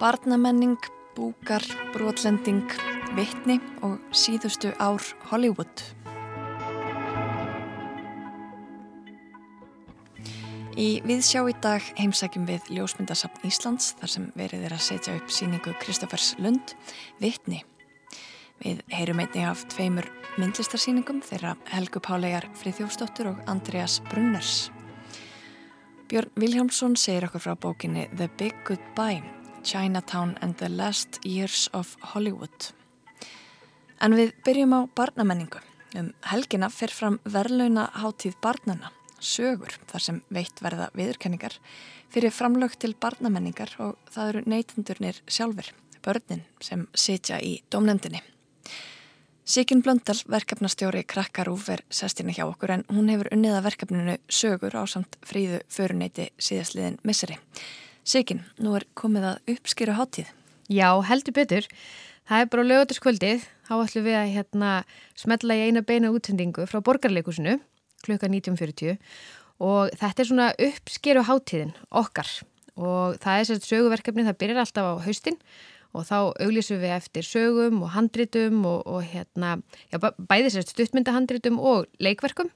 Barnamenning, búkar, brotlending, vittni og síðustu ár Hollywood. Í viðsjá í dag heimsækjum við Ljósmyndasafn Íslands þar sem verið er að setja upp síningu Kristófers Lund, Vittni. Við heyrum einni af tveimur myndlistarsýningum þeirra Helgu Pálegar Friðjófsdóttur og Andreas Brunners. Björn Viljámsson segir okkur frá bókinni The Big Goodbye Chinatown and the Last Years of Hollywood. En við byrjum á barnamenningu. Um helgina fer fram verlauna hátíð barnana, sögur þar sem veitt verða viðurkenningar fyrir framlög til barnamenningar og það eru neytendurnir sjálfur, börnin sem sitja í domnendinni. Sikin Blöndal, verkefnastjóri Krakkarúf er sestina hjá okkur en hún hefur unniða verkefninu sögur á samt fríðu föruneyti síðastliðin misseri. Sikin, nú er komið að uppskýra hátíð. Já, heldur betur. Það er bara lögutaskvöldið. Þá ætlum við að hérna, smetla í eina beina útsendingu frá borgarleikusinu klukka 19.40 og þetta er svona uppskýru hátíðin okkar og það er sérst söguverkefni, það byrjar alltaf á haustin og þá auglísum við eftir sögum og handritum og, og hérna, já, bæði sérst stuttmyndahandritum og leikverkum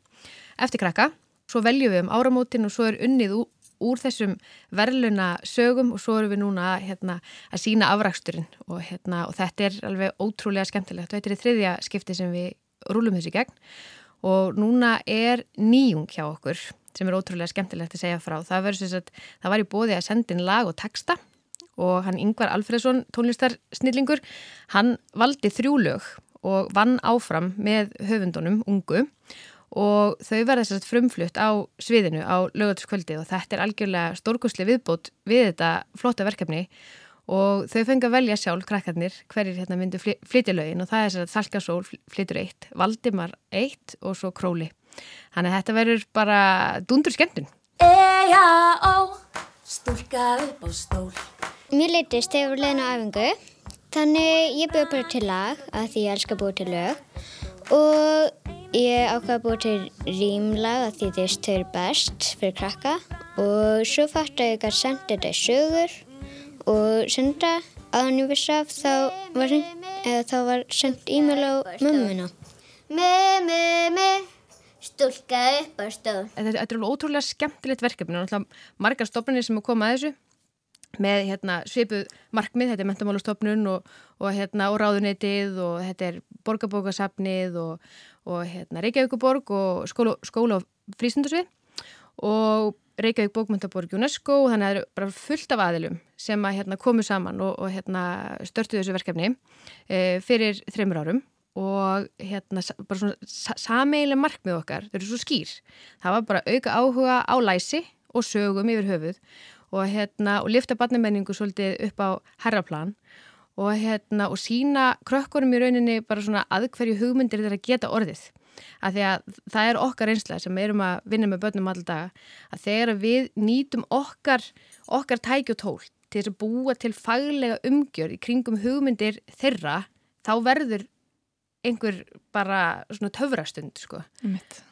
eftir krakka. Svo veljum við um áramótin og svo er unnið úr þessum verðluna sögum og svo erum við núna hérna, að sína afraksturinn. Og, hérna, og þetta er alveg ótrúlega skemmtilegt. Og þetta er þriðja skipti sem við rúlum þessi gegn. Og núna er nýjung hjá okkur sem er ótrúlega skemmtilegt að segja frá. Það, að, það var í bóði að senda inn lag og texta og hann Yngvar Alfredsson tónlistarsnillingur hann valdi þrjúlög og vann áfram með höfundunum ungu og þau verða að frumflutt á sviðinu á lögataskvöldi og þetta er algjörlega stórkosli viðbót við þetta flotta verkefni og þau fengi að velja sjálf krakkarnir hverjir hérna myndu flytja lögin og það er þess að Þalkasól flytur eitt, Valdimar eitt og svo Króli. Þannig að þetta verður bara dundur skemmtun. Eja ó, stúlka upp á stól. Mér leytist hefur leiðin á æfingu, þannig ég byrði bara til lag að því ég elskar búið til lög. Og Ég ákvaði að búið til rýmlag að því þess þau eru best fyrir krakka. Og svo fætti ég að senda þetta í sögur og senda. Að hann ég vissi af þá var, var sendt e-mail á mömmuna. Mömmu, mömmu, stúlka upp á stóð. Þetta er alveg ótrúlega skemmtilegt verkefni. Og margar stofnarnir sem er komað að þessu með hérna, svipuð markmið, þetta er mentamálastofnun og, og, hérna, og ráðunetið og þetta er borgarbókasafnið og, og hérna, Reykjavíkuborg og skóla, skóla og frísundasvið og Reykjavík bókmyndaborg UNESCO og þannig að það eru bara fullt af aðilum sem að hérna, komu saman og hérna, störtu þessu verkefni e, fyrir þreymur árum og hérna bara svona sameigilega markmið okkar, þau eru svo skýr. Það var bara auka áhuga á læsi og sögum yfir höfuð og, hérna, og lifta barnamenningu svolítið upp á herraplan og, hérna, og sína krökkunum í rauninni bara svona að hverju hugmyndir þeirra geta orðið. Að því að það er okkar einslega sem erum að vinna með börnum alltaf að þegar við nýtum okkar, okkar tækjutól til þess að búa til faglega umgjör í kringum hugmyndir þeirra þá verður einhver bara svona töfrastund sko.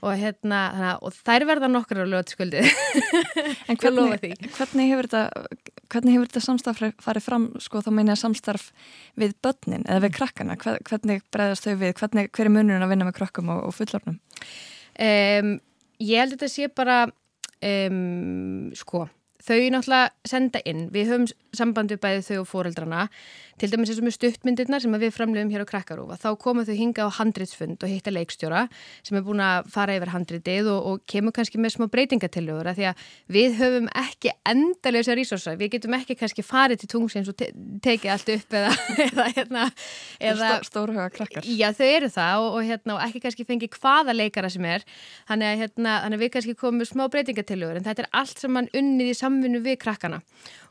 Og, hérna, hana, og þær verða nokkar á lögatskuldið En hvernig, hvernig hefur þetta hvernig hefur þetta samstarf farið fram sko þá meina samstarf við börnin eða við krakkana, hvernig bregðast þau við? Hvernig, hver er munurinn að vinna með krakkum og, og fullornum? Um, ég held þetta sé bara um, sko þau náttúrulega senda inn, við höfum sambandi bæði þau og fóreldrana til dæmis eins og með stuttmyndirnar sem við framlegum hér á Krakkarúfa, þá komum þau hinga á handritsfund og hitta leikstjóra sem er búin að fara yfir handritið og, og kemur kannski með smá breytingatillögur því að við höfum ekki endalega þessar resursa, við getum ekki kannski farið til tungsins og te tekið allt upp eða, eða, hérna, eða stórhuga krakkar. Já, þau eru það og, og, hérna, og ekki kannski fengið hvaða leikara sem er, þannig að, hérna, þannig að við kannski komum samfunnu við krakkana.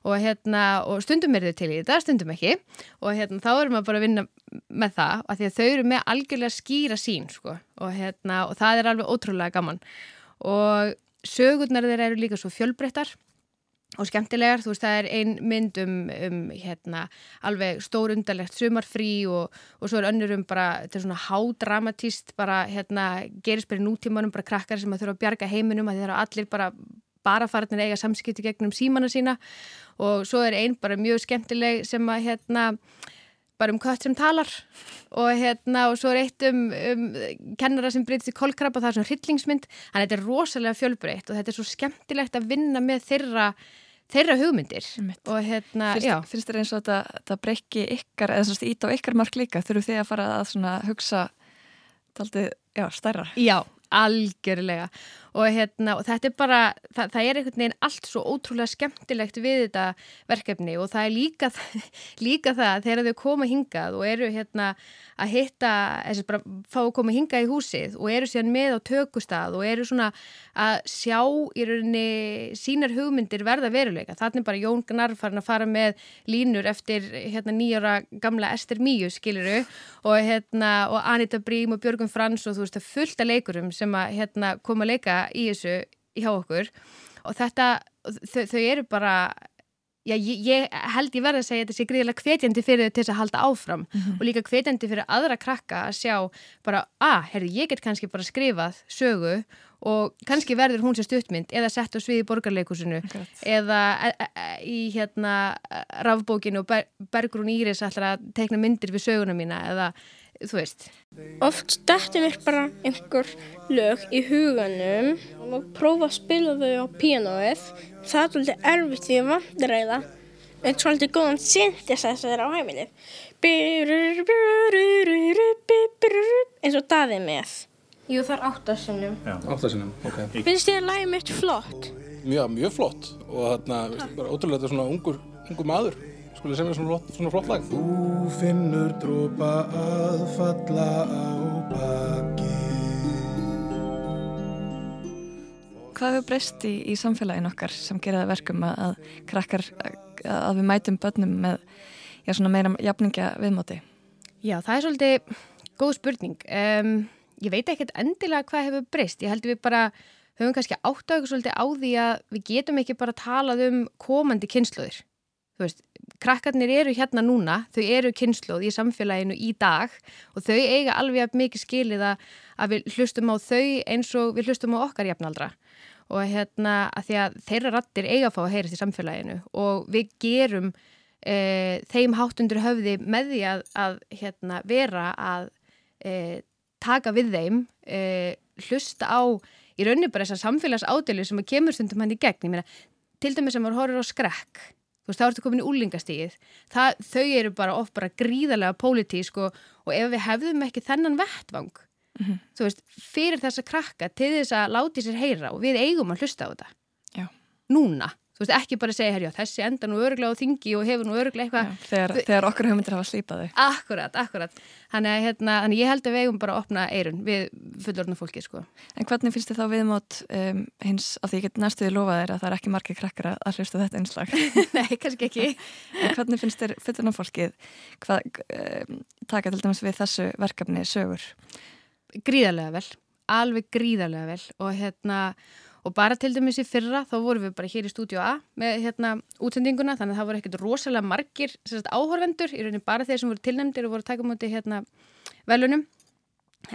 Og, hérna, og stundum er þau til í þetta, stundum ekki. Og hérna, þá erum við bara að vinna með það að því að þau eru með algjörlega skýra sín sko, og, hérna, og það er alveg ótrúlega gaman. Og sögurnar þeir eru líka svo fjölbreyttar og skemmtilegar, þú veist það er ein mynd um, um hérna, alveg stórundalegt sumarfrí og, og svo er önnur um bara, þetta er svona hádramatíst bara hérna, gerist bara nútímanum bara krakkar sem að þurfa að bjarga heiminum að þeir eru allir bara bara farinir eiga samskipti gegnum símana sína. Og svo er einn bara mjög skemmtileg sem að hérna bara um kött sem talar. Og hérna og svo er eitt um, um kennara sem breytist í kolkrabba það er svona hryllingsmynd, þannig að þetta er rosalega fjölbreytt og þetta er svo skemmtilegt að vinna með þeirra, þeirra hugmyndir. Og hérna, Fyrst, fyrst er eins og þetta, þetta breyki ykkar eða svona ít á ykkar mark líka þurfu þið að fara að svona hugsa taldið, já, stærra? Já, algjörlega og, hérna, og þetta er bara, það, það er einhvern veginn allt svo ótrúlega skemmtilegt við þetta verkefni og það er líka, líka það þegar þau koma hingað og eru hérna að hitta, þess að bara fá að koma hingað í húsið og eru síðan með á tökustað og eru svona að sjá í rauninni sínar hugmyndir verða veruleika. Þannig bara Jón Gnarr farin að fara með línur eftir hérna nýjara gamla Ester Míu skiluru og hérna og Anita Brím og Björgum Frans og þú veist að fullta leikurum sem að hérna koma að leika í þessu hjá okkur. Og þetta, þau, þau eru bara já, ég, ég held ég verði að segja að þetta sé gríðilega hvetjandi fyrir þau til þess að halda áfram. Og líka hvetjandi fyrir aðra krakka að sjá bara, að, herri, ég get kannski bara skrifað sögu og kannski verður hún sér stuttmynd eða sett á svið í borgarleikusinu Akkurat. eða e, e, e, í hérna rafbókinu og Ber Bergrún Íris ætlar að teikna myndir við söguna mína eða þú veist Oft stætti mér bara einhver lög í huganum og prófa að spila þau á píanóið. Það er svolítið erfitt því að vandræða. Eitt svolítið góðan synthesizer á hæfinni. eins og daði með. Jú, það er áttasinnum. Áttasinnum, ok. Finnst þér að lagi mitt flott? Mjög, mjög flott og þarna, veist, bara ótrúlega þetta er svona ungur, ungur maður skulle sem er svona flott, svona flott lag. Þú finnur drópa að falla á baki Hvað hefur breyst í, í samfélagin okkar sem gera það verkum að, að krakkar, að við mætum börnum með já, svona meira jafningja viðmóti? Já, það er svolítið góð spurning. Um, ég veit ekkert endilega hvað hefur breyst. Ég held við bara höfum kannski átt á ykkur svolítið á því að við getum ekki bara talað um komandi kynsluðir. Þú veist, krakkarnir eru hérna núna, þau eru kynsluð í samfélaginu í dag og þau eiga alveg mikið skilið að, við hlustum á þau eins og við hlustum á okkar jafnaldra og hérna að því að þeirra rattir eiga að fá að heyrast í samfélaginu og við gerum e, þeim háttundur höfði með því að, að hérna, vera að e, taka við þeim, e, hlusta á í rauninni bara þessar samfélags ádeli sem að kemur stundum hann í gegn. Ég meina, til dæmis sem var horfður á skrekk, þú veist, þá ertu komin í úlingastíð, þau eru bara oft bara gríðarlega pólitísk og, og ef við hefðum ekki þennan vettvang, þú veist, fyrir þessa krakka til þess að láti sér heyra og við eigum að hlusta á þetta. Já. Núna. Þú veist, ekki bara segja, herjá, þessi enda nú öruglega á þingi og hefur nú öruglega eitthvað. Já, þegar, þegar okkur hugmyndir hafa slípað þau. Akkurat, akkurat. Þannig að, hérna, ég held að við eigum bara að opna eirun við fullorðna fólki, sko. En hvernig finnst þið þá viðmót um, hins, af því ég get næstuði lofa þér að það er ekki margir krakkar að- hlusta þetta einslag. Nei, kannski ekki. En hvernig finnst þér fullorðna fólkið hvað, um, taka til dæmis við þessu verkefni sögur? Gríðarlega vel, alveg gríðarlega vel og hérna, og bara til dæmis í fyrra þá vorum við bara hér í stúdíu A með hérna útsendinguna, þannig að það voru ekkert rosalega margir sagt, áhorfendur, í rauninni bara þeir sem voru tilnæmdir og voru taka múti hérna velunum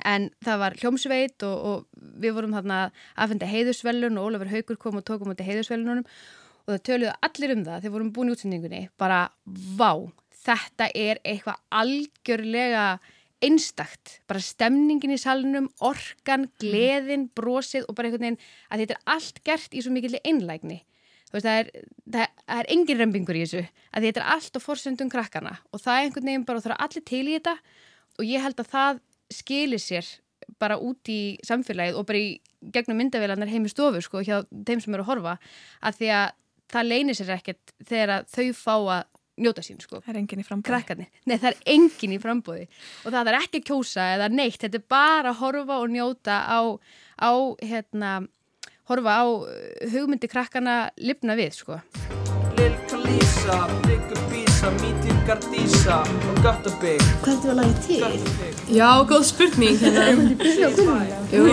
en það var hljómsveit og, og við vorum þarna að finna heiðusvelun og Ólafur Haugur kom og tók múti heiðusvelunum og það töluðu allir um það þegar vorum búin í útsendingunni, bara vá, þetta er eitthvað algjörlega einstakt, bara stemningin í salnum, orkan, gleðin, brosið og bara einhvern veginn að þetta er allt gert í svo mikilvæg einlægni. Veist, það er, það, það er engin rembingur í þessu, að þetta er allt á forsöndum krakkana og það er einhvern veginn bara, það er allir til í þetta. Og ég held að það skilir sér bara út í samfélagið og bara í gegnum myndavélarnar heim í stofu, sko, hjá þeim sem eru að horfa, að því að það leynir sér ekkert þegar að þau fá að njóta sín, sko Það er enginn í frambæði. krakkarnir. Nei, það er engin í frambóði og það er ekki að kjósa eða neitt, þetta er bara að horfa og njóta á, á hérna, horfa á uh, hugmyndi krakkana lifna við, sko. Lil Kalisa, Big Bisa, Meeting Gardisa og Göttabig Hvernig var lagið til? Já, góð spurning við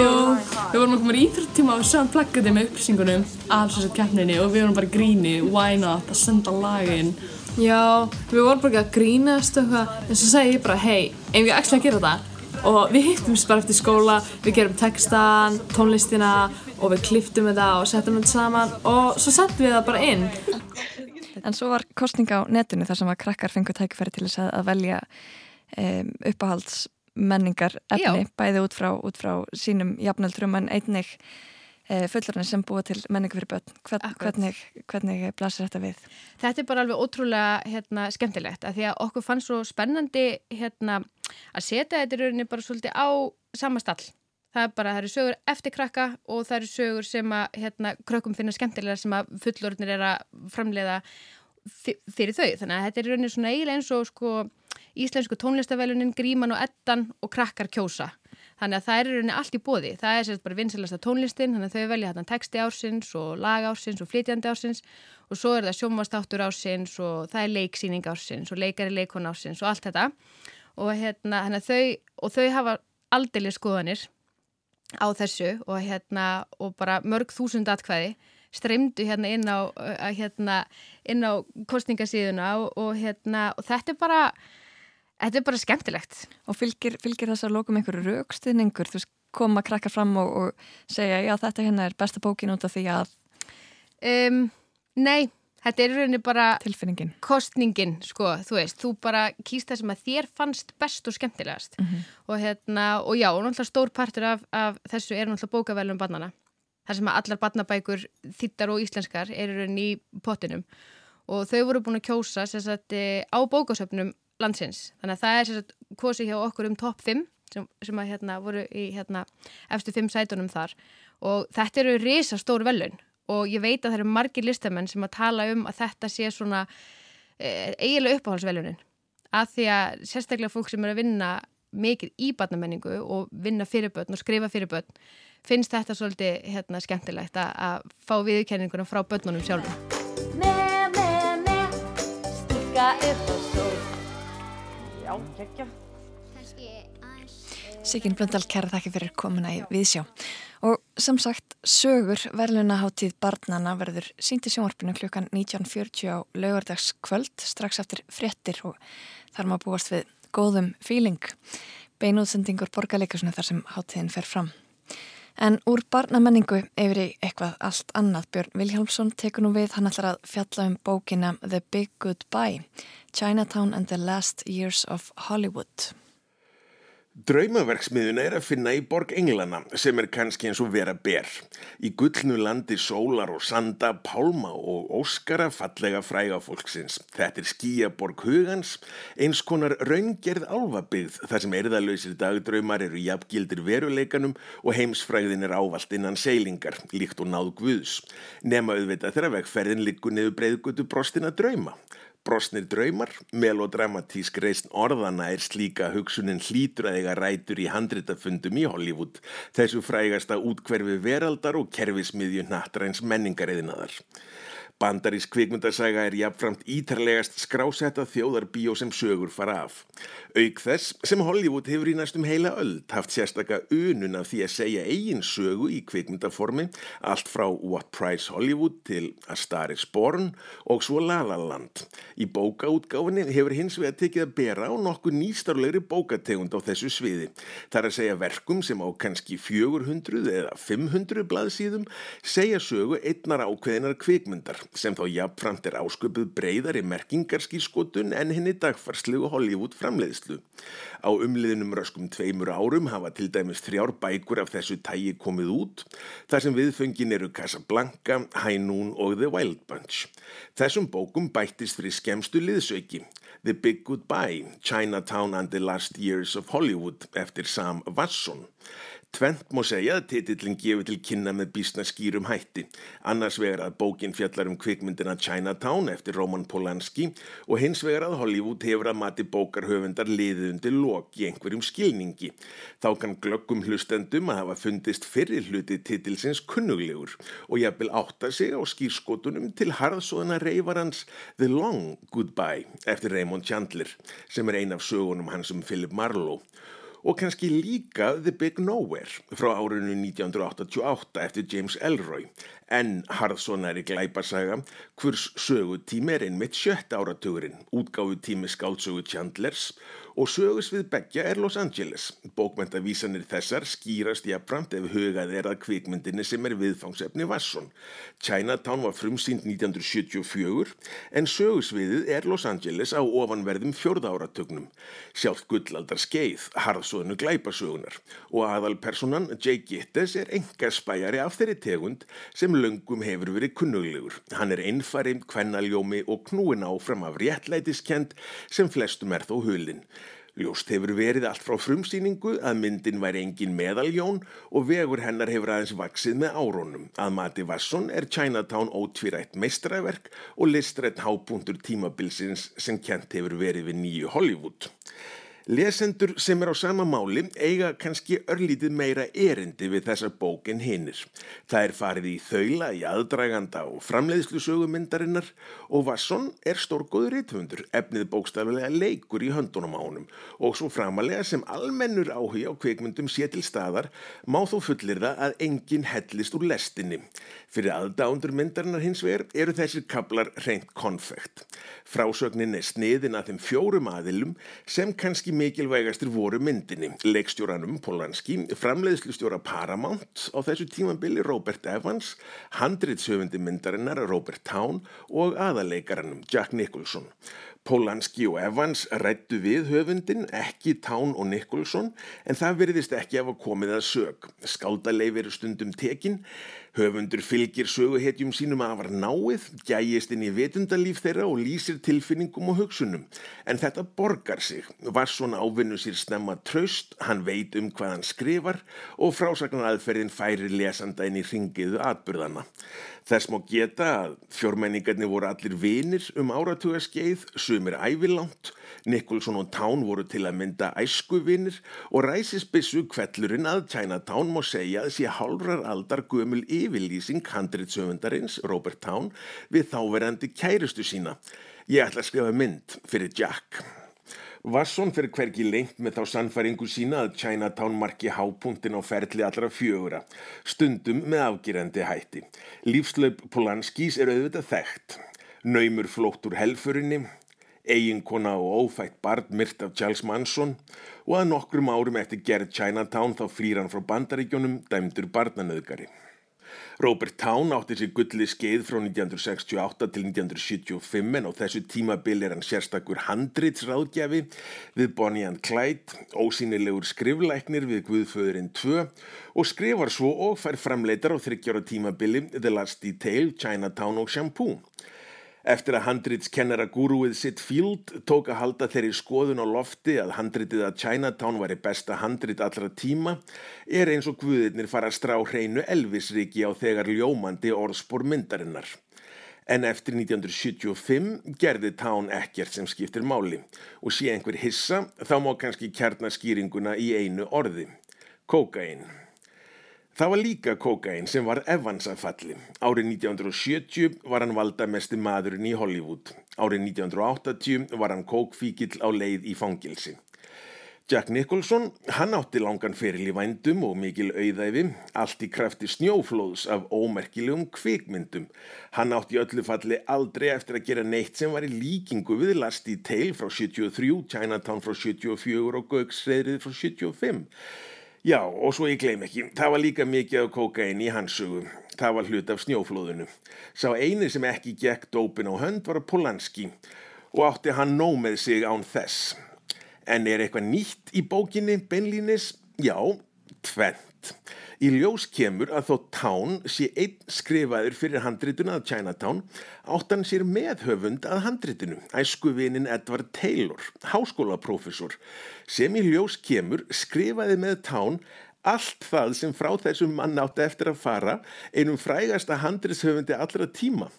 vorum að koma í íþróttíma og sáum plaggati með upplýsingunum af þessar keppninni og við vorum bara gríni, why not, að senda lagin. Já, við vorum bara ekki að grínast og eitthvað, en svo segi ég bara, hei, ef ég ekki að gera þetta, og við hittumst bara eftir skóla, við gerum textan, tónlistina og við kliftum þetta og settum þetta saman og svo settum við það bara inn. En svo var kostning á netinu þar sem að krakkar fengur tækifæri til þess að velja um, uppáhalds menningar efni, Já. bæði út frá, út frá sínum jafnöldrum en einnig fullorinn sem búa til menningu fyrir börn. Hvern, hvernig, hvernig blasir þetta við? Þetta er bara alveg ótrúlega hérna, skemmtilegt að því að okkur fann svo spennandi hérna, að setja þetta í rauninni bara svolítið á sama stall. Það er bara, það eru sögur eftir krakka og það eru sögur sem að hérna, krökkum finna skemmtilega sem að fullorðinir er að framleiða fyrir þau. Þannig að þetta er rauninni svona eiginlega eins og sko íslensku tónlistavelunin, gríman og ettan og krakkar kjósa. Þannig að það er rauninni allt í bóði. Það er sérst bara vinsilasta tónlistin, þannig að þau velja þarna texti ársins og lag ársins og flytjandi ársins og svo er það sjómastáttur ársins og það er leiksýning ársins og leikari leikon ársins og allt þetta. Og, hérna, þau, og þau hafa aldrei skoðanir á þessu og, hérna, og bara mörg þúsund atkvæði streymdu hérna inn á, hérna, inn á kostningasíðuna og, hérna, og þetta er bara þetta er bara skemmtilegt. Og fylgir, fylgir þess að lókum einhverju raukstuðningur, þú veist, koma að krakka fram og, og segja já þetta hérna er besta bókin út af því að um, Nei, þetta er rauninni bara tilfinningin, kostningin sko, þú veist, þú bara kýst það sem að þér fannst best og skemmtilegast. Mm -hmm. og hérna, og já, og náttúrulega stór partur af, af þessu er náttúrulega bókavelum barnana þar sem að allar barnabækur þittar og íslenskar eru í pottinum. Og þau voru búin að kjósa sagt, eh, á bókasöfnum landsins. Þannig að það er sagt, kosið hjá okkur um topp 5 sem, sem að hérna, voru í hérna, eftir 5 sætunum þar og þetta eru risa stór velun og ég veit að það eru margir listamenn sem að tala um að þetta sé svona e, eiginlega uppáhalsvelunin að því að sérstaklega fólk sem eru að vinna mikið í barnamenningu og vinna fyrir börn og skrifa fyrir börn finnst þetta svolítið hérna, skemmtilegt að, að fá viðkenninguna frá börnunum sjálfum. Me, me, me, Já, geggja. Sigin Blöndal, kæra þakki fyrir komuna í Viðsjá. Og sem sagt, sögur verðlunaháttíð barnana verður sínt í sjónvarpinu klukkan 19.40 á laugardagskvöld strax eftir fréttir og þar maður búast við góðum fíling. Beinútsendingur borgarleikasuna þar sem háttíðin fer fram. En úr barnamenningu yfir í eitthvað allt annað Björn Viljámsson tekur nú við hann ætlar að fjalla um bókina The Big Goodbye, Chinatown and the Last Years of Hollywood. Draumaverksmiðuna er að finna í borg Englana sem er kannski eins og vera ber. Í gullnu landi sólar og sanda, pálma og óskara fallega fræga fólksins. Þetta er skíaborg hugans, eins konar raungerð álfabyggð þar sem erðalöysir dagdraumar eru jafngildir veruleikanum og heimsfræðin er ávalt innan seilingar, líkt og náð guðs. Nefna auðvitað þegar vegferðin liggur niður breyðgutu brostina drauma. Brosnir draumar, melodramatísk reysn orðana er slíka hugsunin hlítur að eiga rætur í handritafundum í Hollywood, þessu frægasta útkverfi veraldar og kerfismiðju nattræns menningariðinaðar. Bandarísk kvikmyndasaga er jafnframt ítarlegast skrásetta þjóðarbíó sem sögur fara af. Auk þess sem Hollywood hefur í næstum heila öll haft sérstaka unun af því að segja eigin sögu í kvikmyndaformi, allt frá What Price Hollywood til A Star is Born og svo La La Land. Í bókaútgáfinni hefur hins vega tekið að bera á nokkuð nýstarlegri bókategund á þessu sviði. Það er að segja verkum sem á kannski 400 eða 500 blaðsíðum segja sögu einnar ákveðinar kvikmyndar sem þá jafnframt er ásköpuð breyðar í merkingarskískotun en henni dagfarslegu Hollywood framleiðslu. Á umliðinum röskum tveimur árum hafa til dæmis þrjár bækur af þessu tægi komið út, þar sem viðföngin eru Casablanca, High Noon og The Wild Bunch. Þessum bókum bættist fyrir skemstu liðsauki, The Big Goodbye, Chinatown and the Last Years of Hollywood eftir Sam Wasson. Tvent má segja að titillin gefur til kynna með bísna skýrum hætti. Annars vegar að bókin fjallar um kvikmyndina Chinatown eftir Roman Polanski og hins vegar að Hollywood hefur að mati bókarhöfundar liðið undir lok í einhverjum skilningi. Þá kann glöggum hlustendum að hafa fundist fyrir hluti titilsins kunnuglegur og jafnvel átta sig á skýrskotunum til harðsóðana reyfarans The Long Goodbye eftir Raymond Chandler sem er ein af sögunum hans um Philip Marlowe og kannski líka The Big Nowhere frá árinu 1988 eftir James Elroy. En harðsonari glæparsaga hvers sögutími er einmitt sjött áratugurinn. Útgáðu tími skálsögu Chandlers og sögus við Beggja er Los Angeles. Bókmentavísanir þessar skýrast jafnframt ef hugað er að kvikmyndinni sem er viðfangsefni Vasson. Chinatown var frumsýnd 1974 en sögusviðið er Los Angeles á ofanverðum fjörða áratögnum. Sjálf gullaldar skeið, harðsóðinu glæpasögunar og aðalpersonan Jay Gittes er enga spæjari af þeirri tegund sem löngum hefur verið kunnuglegur. Hann er einfari, kvennaljómi og knúin áfram af réttlætiskend sem flestum er þó hulinn. Ljóst hefur verið allt frá frumsýningu að myndin væri engin meðaljón og vegur hennar hefur aðeins vaksið með árónum. Að mati Vasson er Chinatown ótvírætt meistraverk og listrætt hábúndur tímabilsins sem kent hefur verið við nýju Hollywood. Lesendur sem er á sama máli eiga kannski örlítið meira erindi við þessa bókin hinnir. Það er farið í þaula í aðdraganda og framleiðslu sögumyndarinnar og Vasson er stórgóður rítvöndur, efnið bókstaflega leikur í höndunum á honum og svo framalega sem almennur áhuga á kveikmyndum sé til staðar má þó fullir það að enginn hellist úr lestinni. Fyrir aðdándur myndarinnar hins vegar eru þessir kablar reynt konfekt. Frásögnin er sniðin að þeim fjórum aðilum sem kannski mikilvægastir voru myndinni. Leikstjóranum Polanski, framleiðslustjóra Paramount á þessu tímambili Robert Evans, handritsöfundi myndarinnar Robert Town og aðaleikaranum Jack Nicholson. Polanski og Evans rættu við höfundin, ekki Tán og Nicholson, en það veriðist ekki af að komið að sög. Skáldaleif eru stundum tekin, höfundur fylgir söguhetjum sínum að var náið, gæjist inn í vetundalíf þeirra og lýsir tilfinningum og hugsunum. En þetta borgar sig, var svona ávinnu sér snemma tröst, hann veit um hvað hann skrifar og frásagnar aðferðin færi lesanda inn í ringiðu atbyrðana. Þess má geta að fjórmenningarnir voru allir vinir um áratuga skeið, sumir ævilangt, Nikolson og Tán voru til að mynda æskuvinir og ræsisbissu kvellurinn að Chinatown má segja að sé hálfrar aldar gömul yfirlýsing handritsöfundarins, Robert Tán, við þáverandi kærustu sína. Ég ætla að skrifa mynd fyrir Jack. Vasson fyrir hverki lengt með þá sannfæringu sína að Chinatown marki hápunktin á ferli allra fjögura, stundum með afgýrandi hætti. Lífslaup Polanskís er auðvitað þekkt. Naumur flótt úr helfurinni, eiginkona og ófætt barn myrt af Charles Manson og að nokkrum árum eftir gerð Chinatown þá flýr hann frá bandaríkjónum dæmdur barnanöðgari. Robert Town átti sér gulli skeið frá 1968 til 1975 en á þessu tímabil er hann sérstakur handritsráðgjafi við Bonnie and Clyde, ósýnilegur skriflæknir við Guðföðurinn 2 og skrifar svo og fær framleitar á þryggjára tímabili The Last Detail, Chinatown og Shampoo. Eftir að handritskennara gúruið sitt Field tók að halda þeirri skoðun á lofti að handritið að Chinatown væri besta handrit allra tíma er eins og guðirnir fara að strá hreinu Elvisriki á þegar ljómandi orðspor myndarinnar. En eftir 1975 gerði Town ekkert sem skiptir máli og sé einhver hissa þá má kannski kjarnaskýringuna í einu orði. Kokain. Það var líka kokain sem var Evans að falli. Árið 1970 var hann valda mesti maðurinn í Hollywood. Árið 1980 var hann kókfíkil á leið í fangilsi. Jack Nicholson, hann átti langan feril í vændum og mikil auðæfi, allt í krafti snjóflóðs af ómerkilegum kvikmyndum. Hann átti öllu falli aldrei eftir að gera neitt sem var í líkingu við Last Detail frá 73, Chinatown frá 74 og Gauksreðrið frá 75. Já, og svo ég gleym ekki, það var líka mikið af kokain í hansugu. Það var hlut af snjóflóðinu. Sá eini sem ekki gekk dópin á hönd var Polanski og átti hann nóg með sig án þess. En er eitthvað nýtt í bókinni, Benlínis? Já, tvent. Í ljós kemur að þó Tán sé einn skrifaður fyrir handrituna að Chinatown áttan sér meðhöfund að handritinu, æskuvinin Edward Taylor, háskólaprófessor, sem í ljós kemur skrifaði með Tán allt það sem frá þessum mann átti eftir að fara einum frægasta handriðshöfundi allra tíma.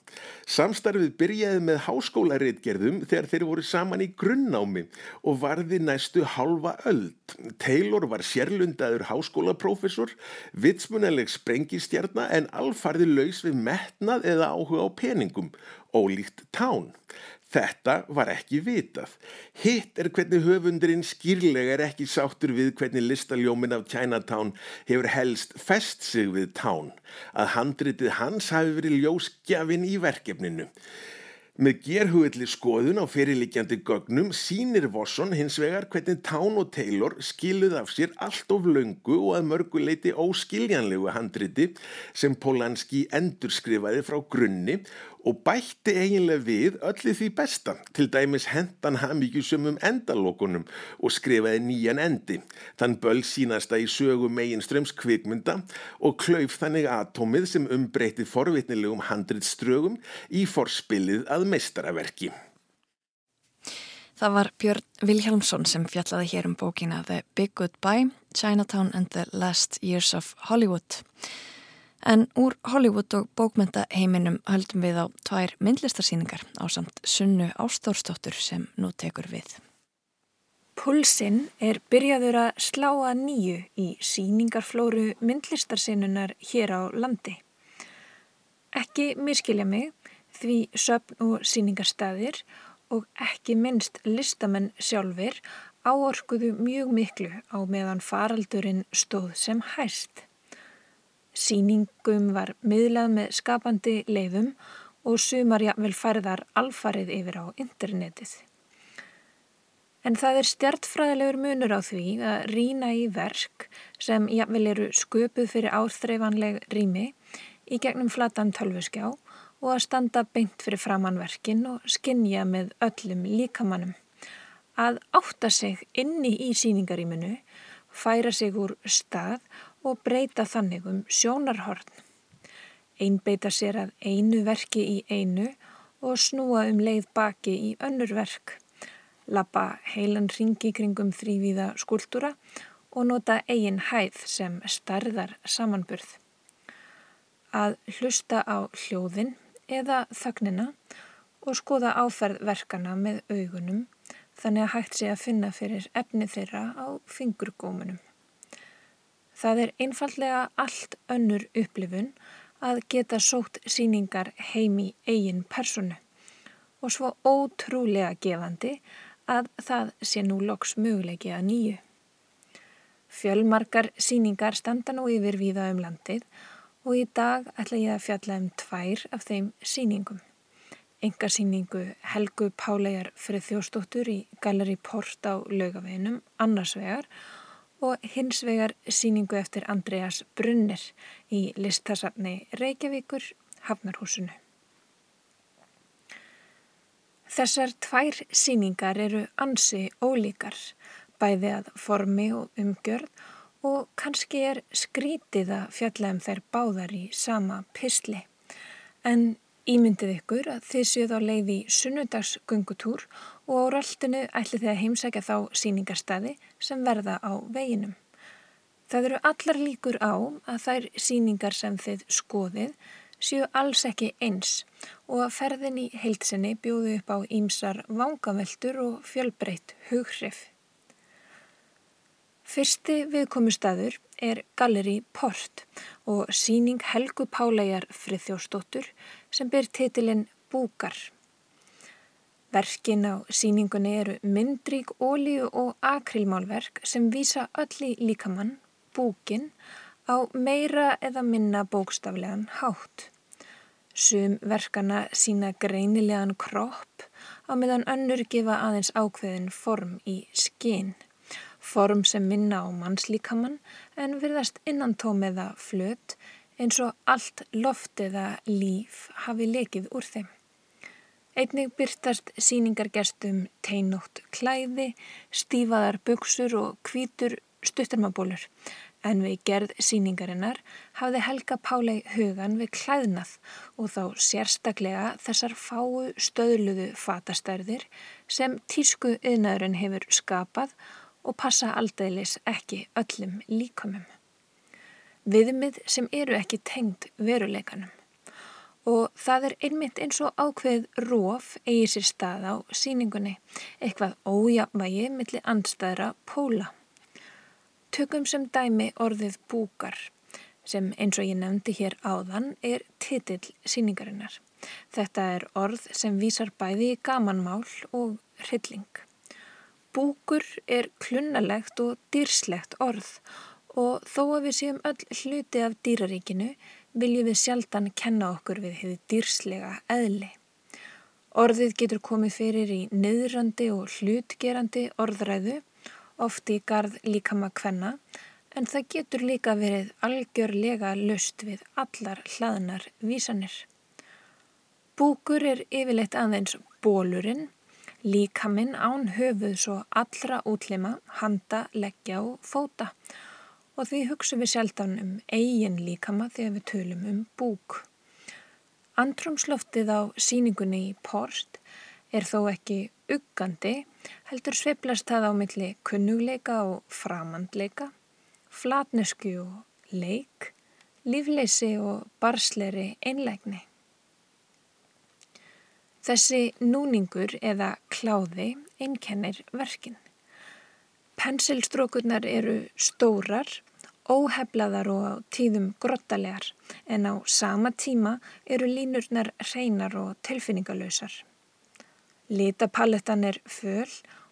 Samstarfið byrjaði með háskólaritgerðum þegar þeir voru saman í grunnámi og varði næstu halva öld. Taylor var sérlundaður háskólaprófessor, vitsmunaleg sprengistjarnar en alfarði laus við metnað eða áhuga á peningum, ólíkt tán. Þetta var ekki vitað. Hitt er hvernig höfundurinn skýrlega er ekki sáttur við hvernig listaljómin af Chinatown hefur helst fest sig við Town, að handritið hans hafi verið ljósgjafin í verkefninu. Með gerhugilli skoðun á fyrirlikjandi gögnum sínir Vosson hins vegar hvernig Tán og Taylor skiluð af sér allt of löngu og að mörguleiti óskiljanlegu handriti sem Polanski endurskrifaði frá grunni og bætti eiginlega við öllu því besta, til dæmis hendan hafmyggjusumum endalokunum og skrifaði nýjan endi, þann böl sínasta í sögu megin ströms kvikmynda og klauf þannig atómið sem umbreytti forvitnilegum handritströgum í forspilið að meistaraverki. Það var Björn Vilhelmsson sem fjallaði hér um bókina The Big Goodbye, Chinatown and the Last Years of Hollywood. En úr Hollywood og bókmyndaheiminum höldum við á tvær myndlistarsýningar á samt sunnu ástórstóttur sem nú tekur við. Pulsinn er byrjaður að slá að nýju í síningarflóru myndlistarsinnunar hér á landi. Ekki miskilja mig því söpn og síningarstaðir og ekki minnst listamenn sjálfur áorkuðu mjög miklu á meðan faraldurinn stóð sem hæst. Sýningum var miðlað með skapandi leiðum og sumar jafnvel færðar alfarið yfir á internetið. En það er stjartfræðilegur munur á því að rína í verk sem jafnvel eru sköpuð fyrir áþreifanleg rými í gegnum flatan tölvuskjá og að standa beint fyrir framannverkin og skinja með öllum líkamannum. Að átta sig inni í síningaríminu, færa sig úr stað og breyta þannig um sjónarhorn. Einbeita sér að einu verki í einu og snúa um leið baki í önnur verk. Lappa heilan ringi kringum þrývíða skúltúra og nota eigin hæð sem starðar samanburð. Að hlusta á hljóðin eða þögnina og skoða áferð verkana með augunum þannig að hægt sé að finna fyrir efni þeirra á fingurgómunum. Það er einfallega allt önnur upplifun að geta sótt síningar heim í eigin personu og svo ótrúlega gefandi að það sé nú loks möguleiki að nýju. Fjölmarkar síningar standa nú yfir víða um landið og í dag ætla ég að fjalla um tvær af þeim síningum. Enga síningu Helgu Pálegar Friðþjóstóttur í Galleri Port á laugaveginum annars vegar og hins vegar síningu eftir Andreas Brunner í listasafni Reykjavíkur Hafnarhúsinu. Þessar tvær síningar eru ansi ólíkar, bæði að formi og umgjörð og kannski er skrítið að fjalla um þær báðar í sama pysli. En Ímyndið ykkur að þið séuð á leið í sunnudagsgöngutúr og á röltinu ætli þið að heimsækja þá síningarstaði sem verða á veginum. Það eru allar líkur á að þær síningar sem þið skoðið séu alls ekki eins og að ferðin í heilsinni bjóðu upp á ímsar vangaveltur og fjölbreytt hughrif. Fyrsti viðkomustadur er Galleri Port og síning Helgu Pálegar Friðjósdóttur sem ber titilinn Búkar. Verkin á síningunni eru myndrík ólíu og akrilmálverk sem vísa öll í líkamann, búkin, á meira eða minna bókstaflegan hátt. Sum verkana sína greinilegan kropp á meðan önnur gefa aðeins ákveðin form í skinn. Form sem minna á mannslíkamann en virðast innantómiða flöt eins og allt loft eða líf hafi lekið úr þeim. Einnig byrtast síningargestum teinótt klæði, stífaðar buksur og kvítur stuttarmabólur en við gerð síningarinnar hafði Helga Pálei hugan við klæðnað og þá sérstaklega þessar fáu stöðluðu fatastærðir sem tísku yðnaðurinn hefur skapað og passa aldeilis ekki öllum líkamum viðmið sem eru ekki tengd veruleikanum. Og það er einmitt eins og ákveð róf eigi sér stað á síningunni, eitthvað ójafnvægi millir andstæðra póla. Tökum sem dæmi orðið búkar, sem eins og ég nefndi hér áðan er titill síningarinnar. Þetta er orð sem vísar bæði í gamanmál og hrylling. Búkur er klunnalegt og dýrslegt orð og þó að við séum öll hluti af dýraríkinu viljum við sjaldan kenna okkur við hefði dýrslega eðli. Orðið getur komið fyrir í niðrandi og hlutgerandi orðræðu, oft í garð líkama kvenna, en það getur líka verið algjörlega löst við allar hlaðnar vísanir. Búkur er yfirleitt aðeins bólurinn, líkaminn án höfuð svo allra útlima, handa, leggja og fóta og því hugsa við sjaldan um eigin líkama þegar við tölum um búk. Andrumsloftið á síningunni í Port er þó ekki uggandi, heldur sveiplast það á milli kunnugleika og framandleika flatnesku og leik, lífleysi og barsleiri einlegni. Þessi núningur eða kláði einkennir verkin. Pensilstrókurnar eru stórar, óheflaðar og tíðum grottalegar en á sama tíma eru línurnar hreinar og tilfinningalösar. Litapalettan er föl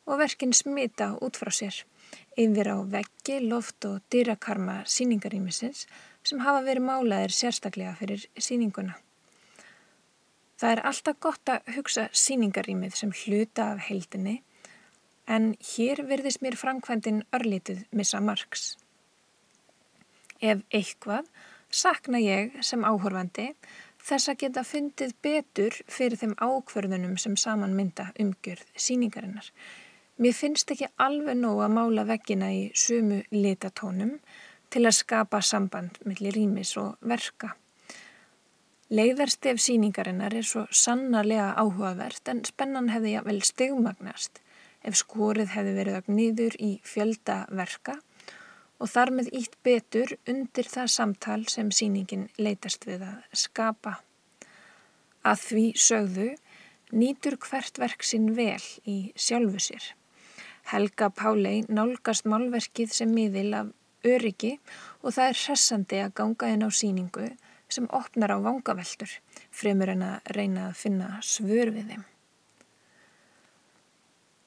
og verkin smita út frá sér yfir á veggi, loft og dyrakarma síningarýmisins sem hafa verið málaðir sérstaklega fyrir síninguna. Það er alltaf gott að hugsa síningarýmið sem hluta af heildinni en hér verðist mér framkvæmdinn örlítið missa margs. Ef eitthvað sakna ég sem áhorfandi þess að geta fundið betur fyrir þeim ákverðunum sem saman mynda umgjörð síningarinnar Mér finnst ekki alveg nóg að mála veggina í sumu litatónum til að skapa samband millir rýmis og verka. Leiðarstef síningarinnar er svo sannarlega áhugavert en spennan hefði ég vel stegmagnast ef skorið hefði verið ögn nýður í fjölda verka og þar með ítt betur undir það samtal sem síningin leitast við að skapa. Að því sögðu nýtur hvert verk sinn vel í sjálfu sér. Helga Pálei nálgast málverkið sem miðil af öryggi og það er hressandi að ganga inn á síningu sem opnar á vangaveltur fremur en að reyna að finna svör við þeim.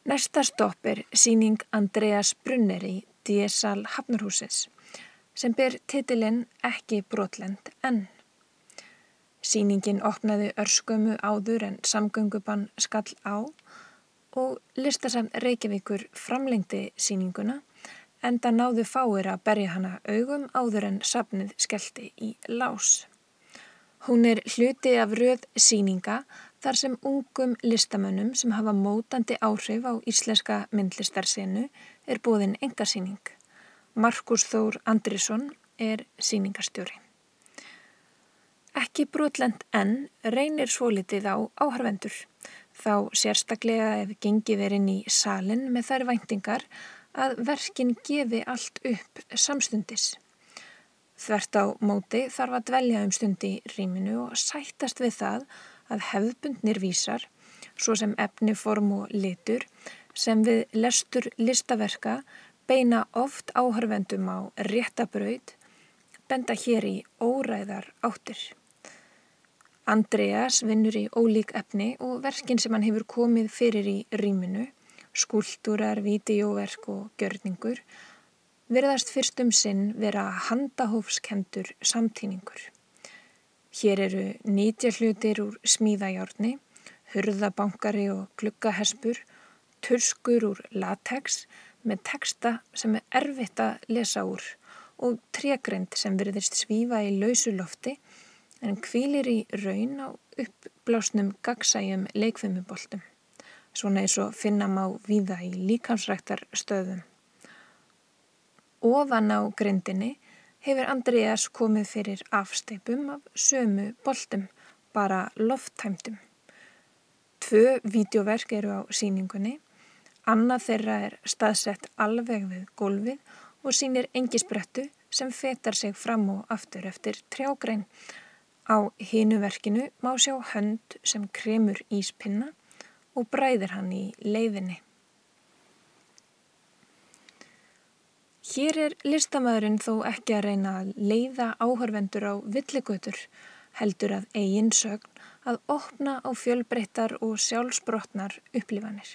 Næsta stopp er síning Andreas Brunner í DSL Hafnarhúsins sem ber titilinn Ekki brotlend enn. Síningin opnaði örskömu áður en samgöngubann skall á og listasafn Reykjavíkur framlengdi síninguna en það náðu fáir að berja hana augum áður en safnið skellti í lás. Hún er hluti af röð síninga þar sem ungum listamönnum sem hafa mótandi áhrif á íslenska myndlistarsenu er búðin engasíning. Markus Þór Andrisson er síningastjóri. Ekki brotlend en reynir svolítið á áharvendur þá sérstaklega ef gengið er inn í salin með þær væntingar að verkin gefi allt upp samstundis. Þvert á móti þarf að dvelja um stundi í rýminu og sættast við það að hefðbundnir vísar, svo sem efni, form og litur, sem við lestur listaverka beina oft áhörvendum á réttabraud, benda hér í óræðar áttir. Andreas vinnur í ólík efni og verkin sem hann hefur komið fyrir í rýminu, skúltúrar, vídeóverk og gjörningur, verðast fyrst um sinn vera handahófskendur samtíningur. Hér eru nýtja hlutir úr smíðajárni, hurðabankari og gluggahespur, turskur úr latex með texta sem er erfitt að lesa úr og tregrind sem verðist svífa í lausu lofti en kvílir í raun á uppblásnum gagsæjum leikfumuboltum, svona eins og finna má víða í líkansræktar stöðum. Ofan á grindinni hefur Andreas komið fyrir afsteipum af sömu boltum, bara lofttæmtum. Tvö vídeoverk eru á síningunni, annað þeirra er staðsett alveg við gólfið og sínir engisbrettu sem fetar sig fram og aftur eftir trjágrein Á hinuverkinu má sjá hönd sem kremur íspinna og bræðir hann í leiðinni. Hér er listamæðurinn þó ekki að reyna að leiða áhörvendur á villigötur, heldur að eigin sögn að opna á fjölbreyttar og sjálfsbrotnar upplifanir.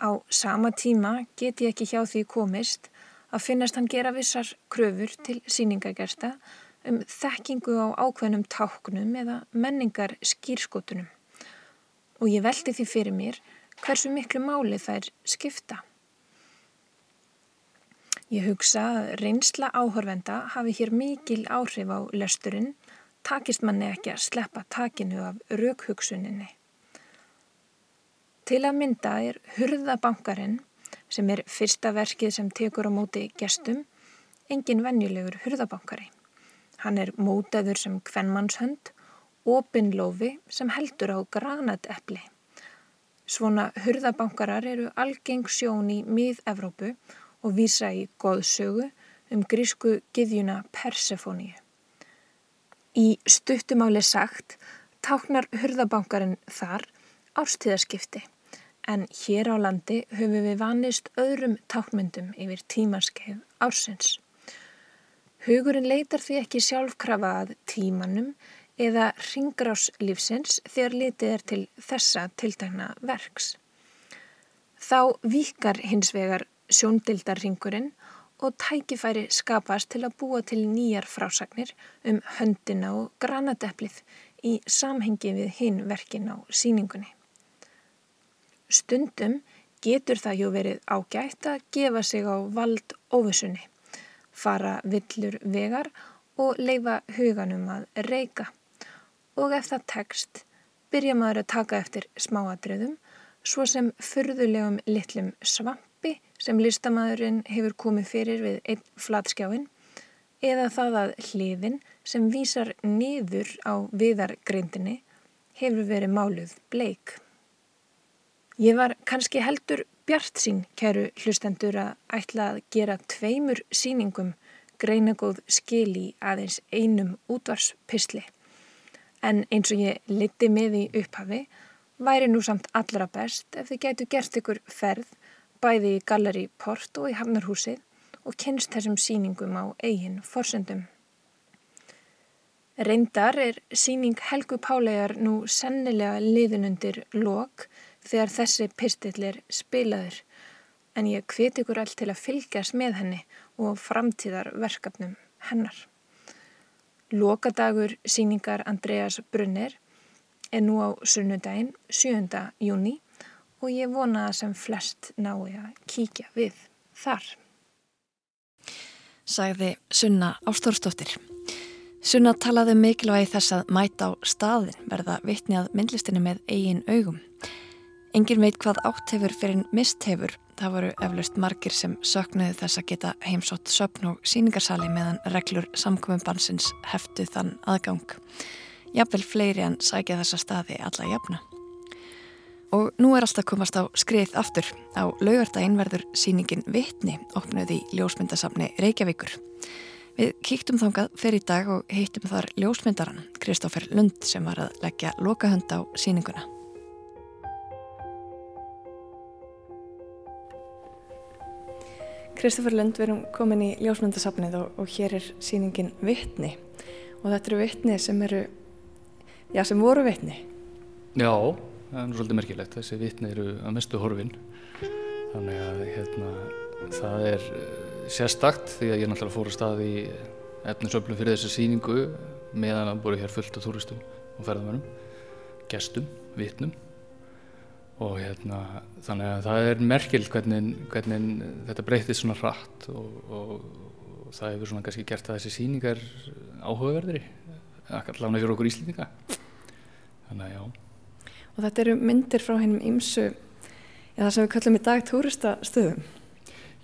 Á sama tíma get ég ekki hjá því komist að finnast hann gera vissar kröfur til síningagersta um þekkingu á ákveðnum táknum eða menningar skýrskotunum og ég veldi því fyrir mér hversu miklu máli þær skipta. Ég hugsa að reynsla áhorfenda hafi hér mikil áhrif á lesturinn, takist manni ekki að sleppa takinu af raukhugsuninni. Til að mynda er Hurðabankarinn, sem er fyrsta verkið sem tekur á móti gestum, engin venjulegur hurðabankari. Hann er mótaður sem kvennmannshönd, opinlófi sem heldur á granatepli. Svona hurðabankarar eru algeng sjón í mið-Evrópu og vísa í goðsögu um grísku giðjuna Persefóníu. Í stuttumáli sagt táknar hurðabankarinn þar árstíðaskipti en hér á landi höfum við vanist öðrum tákmyndum yfir tímaskeið ársins. Hugurinn leitar því ekki sjálfkrafa að tímanum eða ringráslífsins þegar litið er til þessa tiltækna verks. Þá vikar hins vegar sjóndildarringurinn og tækifæri skapast til að búa til nýjar frásagnir um höndina og granadeplið í samhengi við hinn verkin á síningunni. Stundum getur það jú verið ágætt að gefa sig á vald óvissunni fara villur vegar og leifa huganum að reyka. Og ef það tekst, byrja maður að taka eftir smáadröðum, svo sem fyrðulegum litlum svampi sem listamæðurinn hefur komið fyrir við einn flatskjáin, eða það að hliðin sem vísar niður á viðargrindinni hefur verið máluð bleik. Ég var kannski heldur bjart sín, kæru hlustendur, að ætla að gera tveimur síningum greinagóð skil í aðeins einum útvarspysli. En eins og ég liti með í upphafi, væri nú samt allra best ef þið gætu gert ykkur ferð bæði í Galleri Port og í Hafnarhúsið og kynst þessum síningum á eigin forsöndum. Reyndar er síning Helgu Pálegar nú sennilega liðunundir lok þegar þessi pistill er spilaður en ég hveti ykkur all til að fylgjast með henni og framtíðarverkefnum hennar. Lokadagur síningar Andreas Brunner er nú á sunnudaginn 7. júni og ég vona að sem flest nái að kíkja við þar. Sagði Sunna Ástórsdóttir. Sunna talaði um mikilvægi þess að mæta á staðin verða vittni að myndlistinni með eigin augum. Engin veit hvað átt hefur fyrir mist hefur. Það voru eflaust margir sem söknuðu þess að geta heimsótt söpn og síningarsali meðan reglur samkominnbansins heftu þann aðgang. Jafnvel fleiri en sækja þessa staði alla jafna. Og nú er alltaf komast á skrið aftur. Á laugardaginn verður síningin Vittni opnuð í ljósmyndasafni Reykjavíkur. Við kíktum þangað fyrir í dag og heitum þar ljósmyndaran Kristófer Lund sem var að leggja lokahönd á síninguna. Kristoffer Lund, við erum komin í ljósmyndasafnið og, og hér er síningin Vittni og þetta eru vittni sem eru, já sem voru vittni. Já, það er nú svolítið merkilegt, þessi vittni eru að mestu horfin, þannig að hérna, það er eh, sérstakt því að ég náttúrulega fór að stað í efninsöflum fyrir þessu síningu meðan að búið hér fullt af túristum og ferðamönnum, gestum, vittnum og hérna þannig að það er merkild hvernig, hvernig þetta breytist svona hratt og, og, og það hefur svona kannski gert að þessi síningar áhugaverðri allavega fyrir okkur íslendinga. Þannig að já Og þetta eru myndir frá hennum ímsu eða það sem við kallum í dag túristastöðum.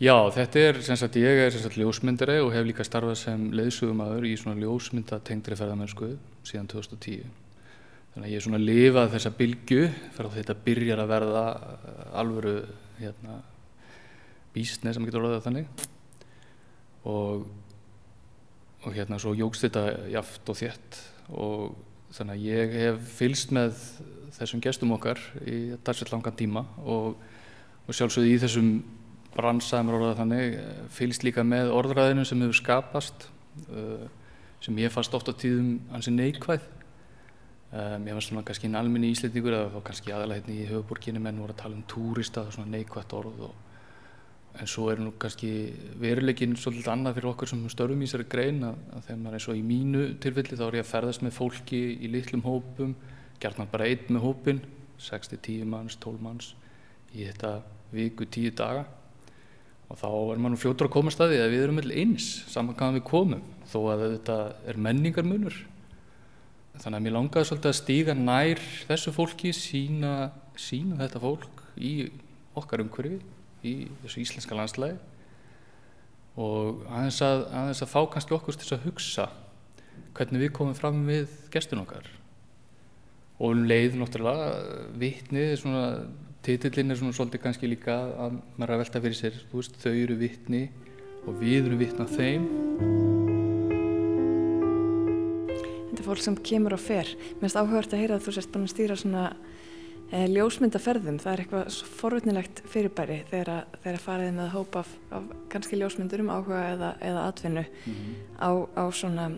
Já, þetta er sem sagt ég er sem sagt ljósmyndari og hef líka starfað sem leiðsögumæður í svona ljósmyndatengdri ferðamennsku síðan 2010 Þannig að ég er svona að lifa þessa bylgu fyrir að þetta byrjar að verða uh, alvöru hérna, bísni sem getur orðið þannig. Og, og hérna svo jógst þetta jaft og þétt og þannig að ég hef fylst með þessum gestum okkar í dagsveit langan tíma og, og sjálfsögði í þessum bransaðum orðað þannig fylst líka með orðræðinu sem hefur skapast uh, sem ég fannst ofta tíðum hansi neikvæð. Um, ég var svona kannski einn alminni íslendingur eða þá kannski aðalega hérna í höfuborginu menn voru að tala um túrista og svona neikvægt orð og, en svo er nú kannski veruleikin svolítið annað fyrir okkur sem störfum í þessari grein að, að þegar maður er svo í mínu tilfelli þá er ég að ferðast með fólki í litlum hópum, maður bara einn með hópin 6-10 manns, 12 manns í þetta viku, 10 daga. Og þá er maður fljótur að koma staði að við erum allir eins saman hvaðan við komum þó að þetta er menningarmunur. Þannig að mér langaði svolítið að stíga nær þessu fólki sína, sína þetta fólk í okkar umhverfi í þessu íslenska landslægi og aðeins að, aðeins að fá kannski okkur til að hugsa hvernig við komum fram við gestun okkar og um leið náttúrulega vitni svona titillin er svona svolítið kannski líka að maður er að velta fyrir sér veist, þau eru vittni og við eru vittna þeim. Þetta er fólk sem kemur og fer. Mér finnst áhugavert að heyra að þú sérst búin að stýra svona e, ljósmyndaferðum. Það er eitthvað forvitnilegt fyrirbæri þegar, þegar fariði með hóp af, af kannski ljósmyndurum áhuga eða, eða atvinnu mm -hmm. á, á svona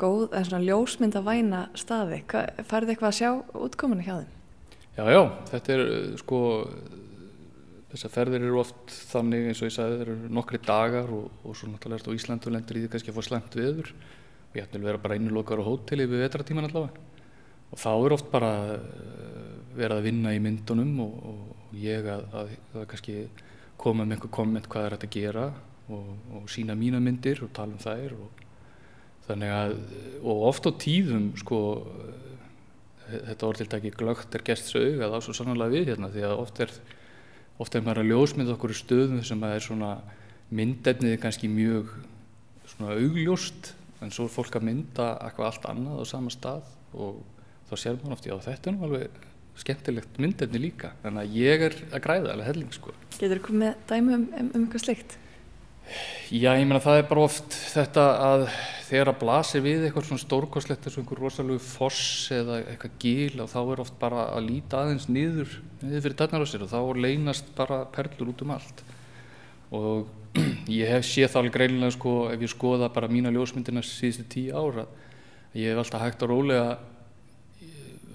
góð, eða svona ljósmyndavæna staði. Farið eitthvað að sjá útkominu hjá þeim? Já, já, þetta er eh, sko, þessar ferðir eru oft þannig eins og ég sagði, það eru nokkri dagar og, og svo náttúrulega er þetta á Íslandu lendur í því kannski að fá slemt viður og ég ætti að vera bara einulokkar á hóteli við vetratíman allavega. Og þá er oft bara eh, verið að vinna í myndunum og, og ég að, að, að kannski koma með einhver komment hvað er þetta að gera og, og sína mína myndir og tala um þær og þannig að, og oft á tíðum sko þetta orðiltæki glögt er gest sög að það svo sannlega við hérna því að oft er, oft er maður að ljósmynda okkur í stöðum sem að er svona myndefnið kannski mjög svona augljóst en svo er fólk að mynda eitthvað allt annað á sama stað og þá sér maður oft já þetta er nú alveg skemmtilegt myndefni líka þannig að ég er að græða alveg helling sko. Getur þú komið dæmi um, um, um eitthvað slikt? Já, ég meina það er bara oft þetta að þegar að blasi við eitthvað svona stórkoslegt eins og einhver rosalegu foss eða eitthvað gíl og þá er oft bara að líta aðeins niður, niður fyrir dætnar á sér og þá leynast bara perlur út um allt. Og ég hef séð það alveg greinilega sko ef ég skoða bara mína ljósmyndina síðustu tíu ára ég hef alltaf hægt að rólega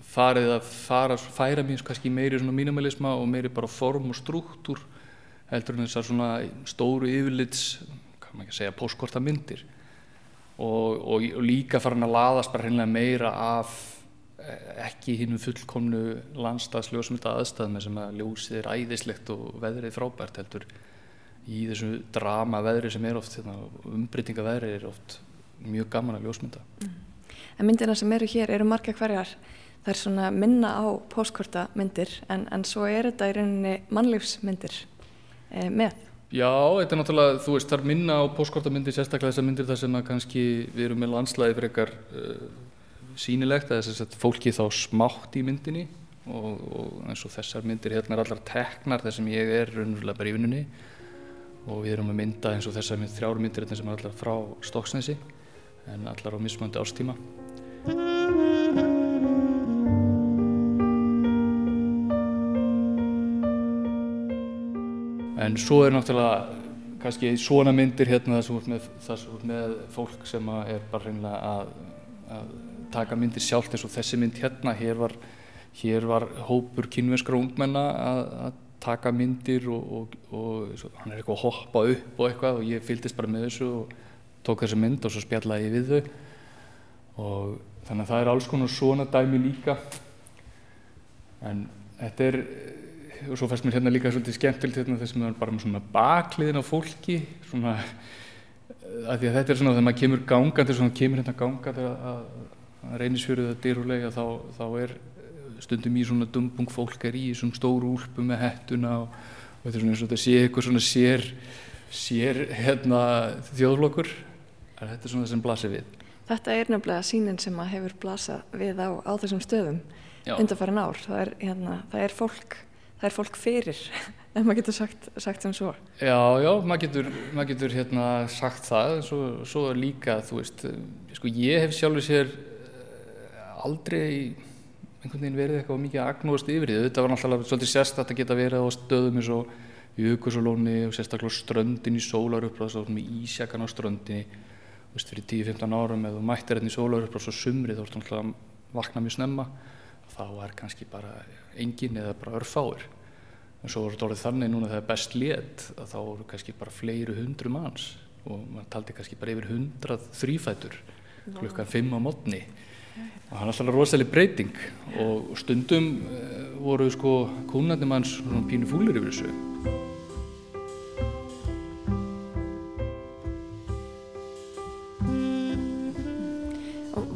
farið að fara, færa mér kannski meiri svona mínimalisma og meiri bara form og struktúr heldur en þessar svona stóru yfirlits, kann maður ekki segja, póskorta myndir og, og, og líka farin að laðast bara hreinlega meira af eh, ekki hinnum fullkomnu landstagsljósmynda aðstæðum sem að ljósið er æðislegt og veðrið frábært heldur í þessu drama veðri sem er oft, hérna, umbreytinga veðri er oft mjög gaman að ljósmynda. Mm. En myndina sem eru hér eru marga hverjar, það er svona minna á póskorta myndir en, en svo er þetta í rauninni mannlífsmyndir með. Já, þetta er náttúrulega, þú veist, þar minna á póskortamyndir, sérstaklega þessar myndir þar sem að kannski við erum með landslæði fyrir eitthvað uh, sínilegt, að þess að fólki þá smátt í myndinni og, og eins og þessar myndir hérna er allar teknar þar sem ég er raunverulega bara í vinnunni og við erum að mynda eins og þessar mynd, þrjáru myndir hérna sem er allar frá Stokksnesi en allar á mismöndi ástíma. En svo er náttúrulega kannski svona myndir hérna þar sem er með fólk sem er bara reynilega að, að taka myndir sjálft eins og þessi mynd hérna. Hér var, hér var hópur kynvenskra ungmenna að, að taka myndir og, og, og hann er eitthvað að hoppa upp og eitthvað og ég fylgist bara með þessu og tók þessi mynd og svo spjallaði ég við þau. Og þannig að það er alls konar svona dæmi líka. En þetta er og svo fannst mér hérna líka svolítið skemmtilegt hérna þess að maður bara með svona bakliðin á fólki svona að því að þetta er svona þegar maður kemur gangandi svona kemur hérna gangandi að, að reynisfjöruð að dýrulega þá, þá er stundum í svona dumbung fólk er í svona stóru úlpu með hettuna og, og þetta er svona eins og þetta sé eitthvað svona sér sér hérna þjóðflokkur. Þetta er svona það sem blasir við? Þetta er nefnilega sínin sem að hefur blasað við á, á þessum stöðum undarfæran ár. Það er, hérna, það er fólk það er fólk fyrir, en maður getur sagt, sagt sem svo. Já, já, maður getur, maður getur hérna sagt það, svo, svo líka, þú veist, sko ég hef sjálfur sér eh, aldrei einhvern veginn verið eitthvað mikið agnúast yfir því, þetta var náttúrulega svolítið sérstætt að geta verið á stöðum eins og Jökulsalóni og sérstaklega ströndin í sólarupprás og með ísjakan á ströndinni, þú veist, fyrir 10-15 árum eða mættir hérna í sólarupprás og sumri þá er þetta náttúrulega vakna mjög snemma þá er kannski bara engin eða bara örfáir. En svo er þetta orðið þannig núna þegar best létt að þá eru kannski bara fleiri hundru manns og mann taldi kannski bara yfir hundrað þrýfætur klukkan fimm á mótni og hann er alltaf rosalega breyting og stundum uh, voru sko kúnandi manns svona pínu fúlir yfir þessu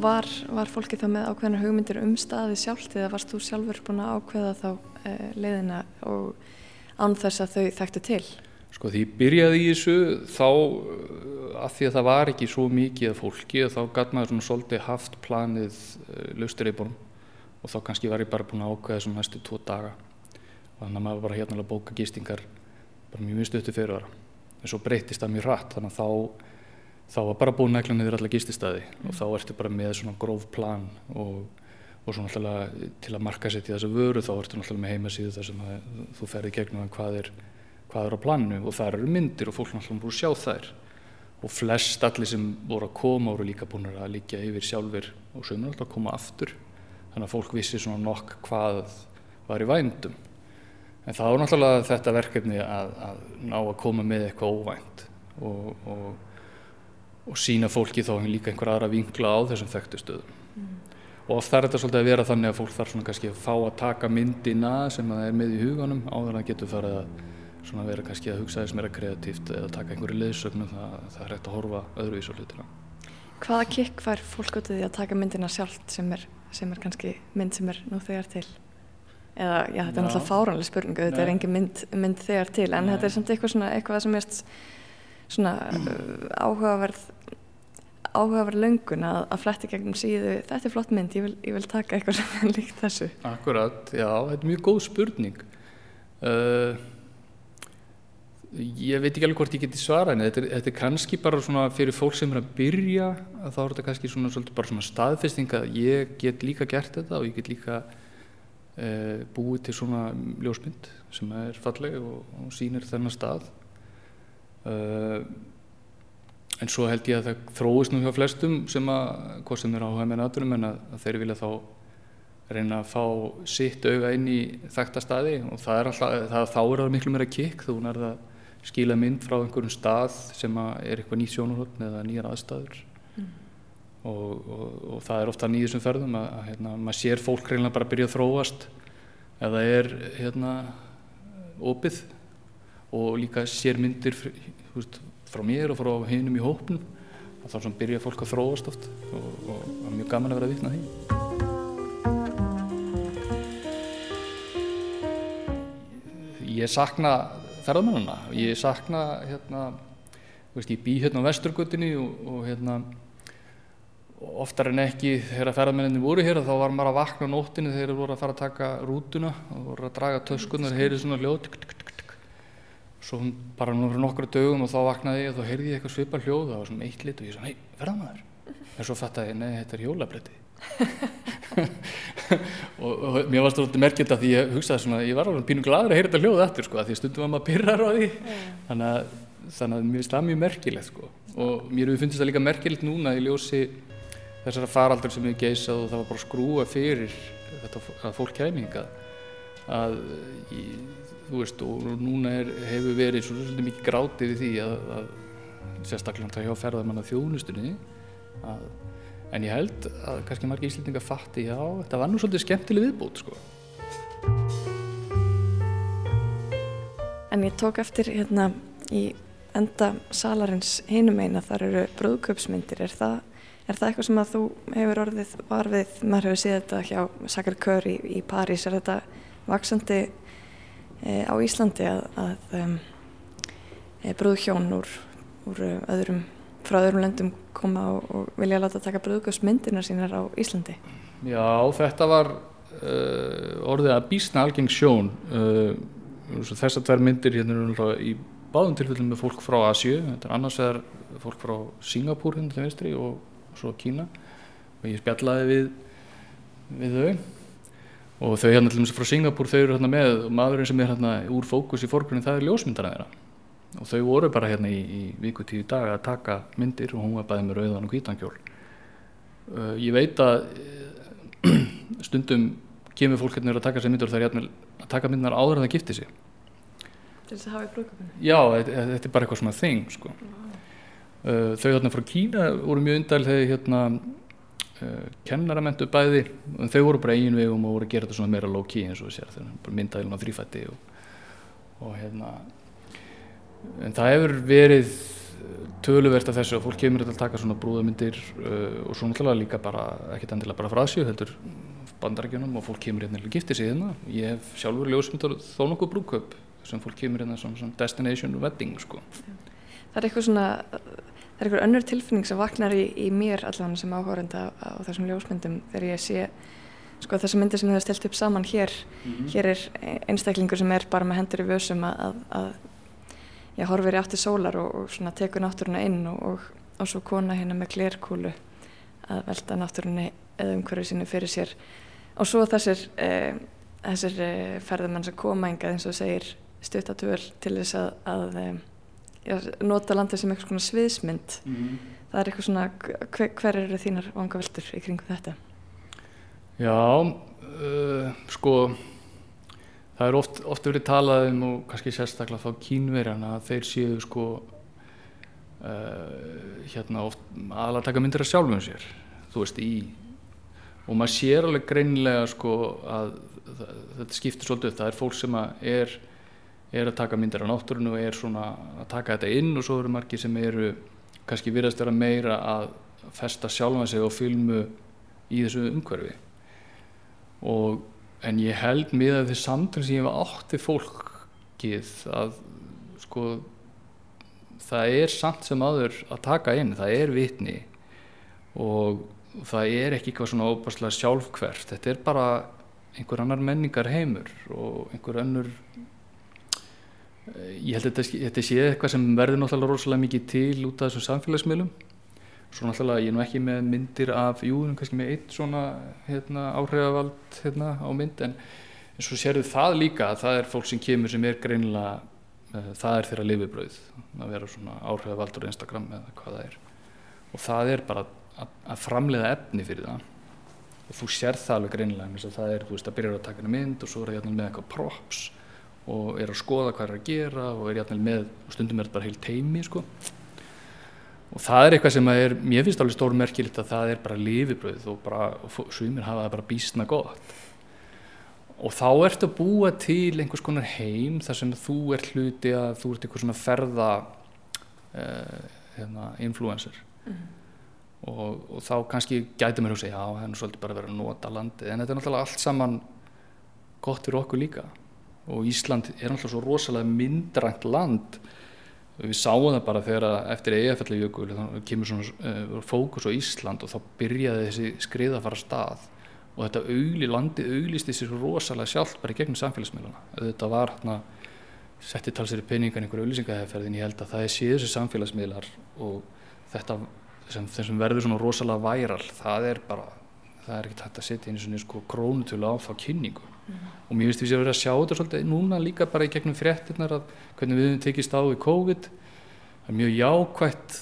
var, var fólki þá með ákveðna hugmyndir um staði sjálft eða varst þú sjálfur búin að ákveða þá uh, leiðina og án þess að þau þekktu til? Sko því byrjaði í þessu þá að því að það var ekki svo mikið af fólki þá gæt maður svona svolítið haft planið uh, laustur í bónum og þá kannski var ég bara búin að ákveða þessum næstu tvo daga. Og þannig að maður bara hérna bóka gistingar bara mjög mjög stöttu fyrir það en svo breytist það mjög rætt þannig að þá þá var bara búin negla niður alla gististæði mm. og þá ertu bara með svona gróf plan og, og svona alltaf til að marka til þessa vöru þá ertu alltaf með heimasíðu þar sem að, þú ferði gegnum hvað er, hvað er á planinu og það eru myndir og fólk alltaf búin að sjá þær og flest allir sem voru að koma voru líka búin að líka yfir sjálfur og sömur alltaf að koma aftur þannig að fólk vissi svona nokk hvað var í vændum en það var náttúrulega þetta verkefni að, að ná að koma með eitthvað óvænt og, og og sína fólki þá líka einhver aðra vinkla á þessum þekktu stöðum. Mm. Og oft þarf þetta svolítið að vera þannig að fólk þarf svona kannski að fá að taka myndina sem það er með í huganum áður það getur farið að svona vera kannski að hugsa þess meira kreatíft eða taka einhverju leðsögnum það, það er hægt að horfa öðruvís á hlutina. Hvaða kikk fær fólk út af því að taka myndina sjálft sem er, sem er kannski mynd sem er nú þegar til? Eða, já, þetta er náttúrulega fáránlega spurningu, þetta er engin mynd, mynd þegar til, en Nei. þetta er samt eitthvað, svona, eitthvað sem er svona uh, áhugaverð áhugaverð löngun að, að fletti gegnum síðu. Þetta er flott mynd, ég vil, ég vil taka eitthvað sem er líkt þessu. Akkurat, já, þetta er mjög góð spurning. Uh, ég veit ekki alveg hvort ég geti svara en þetta þetta er kannski bara svona fyrir fólk sem er að byrja að þá er þetta kannski svona, svona, bara svona staðfesting að ég get líka gert þetta og ég get líka uh, búið til svona ljósmynd sem er falleg og, og sýnir þennan stað en svo held ég að það þróist nú hjá flestum sem að, hvað sem er á hefðin aðdurum en að, að þeir vilja þá reyna að fá sitt auga inn í þekta staði og það er alltaf, það, þá er það miklu meira kikk þú nærða að skila mynd frá einhverjum stað sem er eitthvað nýtt sjónurhótt eða nýjar aðstæður mm. og, og, og það er ofta nýðið sem ferðum að, að hérna, maður sér fólk reyna bara að byrja að þróast eða er hérna opið og líka sér myndir veist, frá mér og frá hinnum í hópnum þá svona byrja fólk að þróast oft og, og það er mjög gaman að vera að vitna því. Ég sakna ferðamennuna ég sakna hérna veist, ég bý hérna á vesturgötunni og, og hérna oftar en ekki þegar ferðamenninni voru hér þá var maður að vakna á nóttinu þegar þeir voru að fara að taka rútuna og voru að draga töskunar, heyrið svona ljóð svo bara nú fyrir nokkru dögum og þá vaknaði ég og þá heyrði ég eitthvað svipa hljóð það var svona eitt lit og ég svo, hei, verða maður en svo fattaði ég, nei, þetta er hjólabretti og, og mér var stjórnlega merkjöld að því ég hugsaði svona ég var alveg pínu gladur að heyra þetta hljóð eftir sko, því stundum var maður pyrrar á því. Þannig að, þannig að mér finnst það mjög merkilegt sko. og mér hefur fundist það líka merkilegt núna í ljósi þessara faraldur sem við geysað og það var bara skrúa fyrir þetta að fólk kæmi hingað að ég, þú veist og núna er, hefur verið svolítið mikið grátið við því að, að sérstaklega það hjá ferðarmanna þjóðnustunni að, en ég held að kannski margir íslendingar fatti já, þetta var nú svolítið skemmtileg viðbót sko. En ég tók eftir hérna í enda salarins hinum eina þar eru brúðköpsmyndir er það, er það eitthvað sem að þú hefur orðið varfið, maður hefur séð þetta hjá Sakar Kör í, í París. Er þetta vaksandi á Íslandi að, að um, brúðhjón úr, úr öðrum, frá öðrum löndum koma og, og vilja láta taka brúðgjóðsmyndirna sínar á Íslandi. Já, þetta var uh, orðið að bísna algeng sjón. Uh, þessar tvær myndir hérna í báðum tilfellum með fólk frá Asju, þetta er annars vegar fólk frá Singapúr hérna til vinstri og svo Kína og ég spjallaði við, við þau og þau hérna til dæmis frá Singapúr þau eru hérna með og maðurinn sem er hérna úr fókus í fórgrunni það er ljósmyndara þeirra og þau voru bara hérna í, í vikutíu dag að taka myndir og hún var bæðið með rauðan og hvítankjól uh, ég veit að uh, stundum kemur fólk hérna að taka sér myndir og það er hérna að taka myndinar áður en það gifti sig til þess að hafa í brúkabunni já, þetta er bara eitthvað svona þing sko. wow. uh, þau hérna frá Kína voru mjög undal þegar hérna uh, kennaramentu bæði en þau voru bara eigin vegum og voru að gera þetta svona meira low key eins og við sér þau bara myndaðilum á þrýfætti og, og hérna en það hefur verið töluvert af þessu og fólk kemur að taka svona brúðmyndir uh, og svo náttúrulega líka bara ekkert endilega bara frá Asju heldur bandarækjunum og fólk kemur hérna og giftir sig hérna ég hef sjálfur ljósmyndar þó nokkuð brúköp sem fólk kemur hérna svona, svona destination wedding sko. Það er eitthvað svona það er eitthvað önnur tilfinning sem vaknar í, í mér allavega sem áhóranda á, þessum ljósmyndum þegar ég sé sko þessar myndir sem þið hefur stelt upp saman hér mm -hmm. hér er einstaklingur sem er bara með hendur í vössum að, að, að já, horfir í átti sólar og, og svona tekur náttúruna inn og, og, og svo kona hérna með glerkúlu að velta náttúrunni eða umhverju sínu fyrir sér og svo þessir, eh, þessir eh, ferðarmenn sem koma engað eins og segir stuttatúr til þess að, að eh, nota landið sem eitthvað svona sviðsmynd mm -hmm. það er eitthvað svona hver, hver eru þínar vanga veldur í kringum þetta? Já uh, sko það er oft, oft verið talað um og kannski sérstaklega þá kínverjana að þeir séu sko uh, hérna oft aðalega taka myndir af sjálfum sér þú veist í og maður sér alveg greinilega sko að þetta skiptir svolítið það er fólk sem er, er að taka myndir af náttúrunu og er svona að taka þetta inn og svo eru margir sem eru kannski virðast vera meira að festa sjálfa sig og filmu í þessu umhverfi. Og en ég held miða því samtum sem ég hef átti fólkið að sko það er samt sem aður að taka inn, það er vitni og það er ekki eitthvað svona óbærslega sjálfkverft, þetta er bara einhver annar menningar heimur og einhver annur ég held að þetta, þetta sé eitthvað sem verður náttúrulega rosalega mikið til út af þessum samfélagsmiðlum. Svo náttúrulega ég er nú ekki með myndir af, jú, kannski með eitt svona hérna, áhrifavald hérna, á mynd en eins og sérðu það líka að það er fólk sem kemur sem er greinilega uh, það er þeirra lifibröð að vera svona áhrifavaldur Instagram eða hvað það er. Og það er bara að, að framleiða efni fyrir það. Og þú sér það alveg greinilega eins og það er, þú veist, að byrja að taka henni mynd og svo er það með eitthvað props og er að skoða hvað er að gera og er með, stundum er þetta bara heilt teimi sko. Og það er eitthvað sem er, mér finnst alveg stór merkilegt að það er bara lifibröð og, og svimir hafa það bara bísna gott. Og þá ertu að búa til einhvers konar heim þar sem þú ert hluti að þú ert einhvers svona ferða uh, hérna, influencer mm -hmm. og, og þá kannski gæti mér að segja já, það er nú svolítið bara að vera að nota landi en þetta er náttúrulega allt saman gott fyrir okkur líka og Ísland er náttúrulega svo rosalega myndrænt land. Við sáum það bara þegar eftir EFL-jökul þá kemur svona uh, fókus á Ísland og þá byrjaði þessi skriða að fara stað. Og þetta augli, landið auglisti sér rosalega sjálf bara í gegnum samfélagsmiðluna þetta var hérna setti talsir í peningan einhverju auglýsingaheferðin ég held að það er síður þessi samfélagsmiðlar og þetta sem, sem verður svona rosalega væral það er bara, það er ekkert hægt að setja í svona sko krónutölu á þá kynningu mm og mér finnst við sér að vera að sjá þetta svolítið núna líka bara í gegnum fréttinnar að hvernig við höfum tekist á í COVID. Það er mjög jákvægt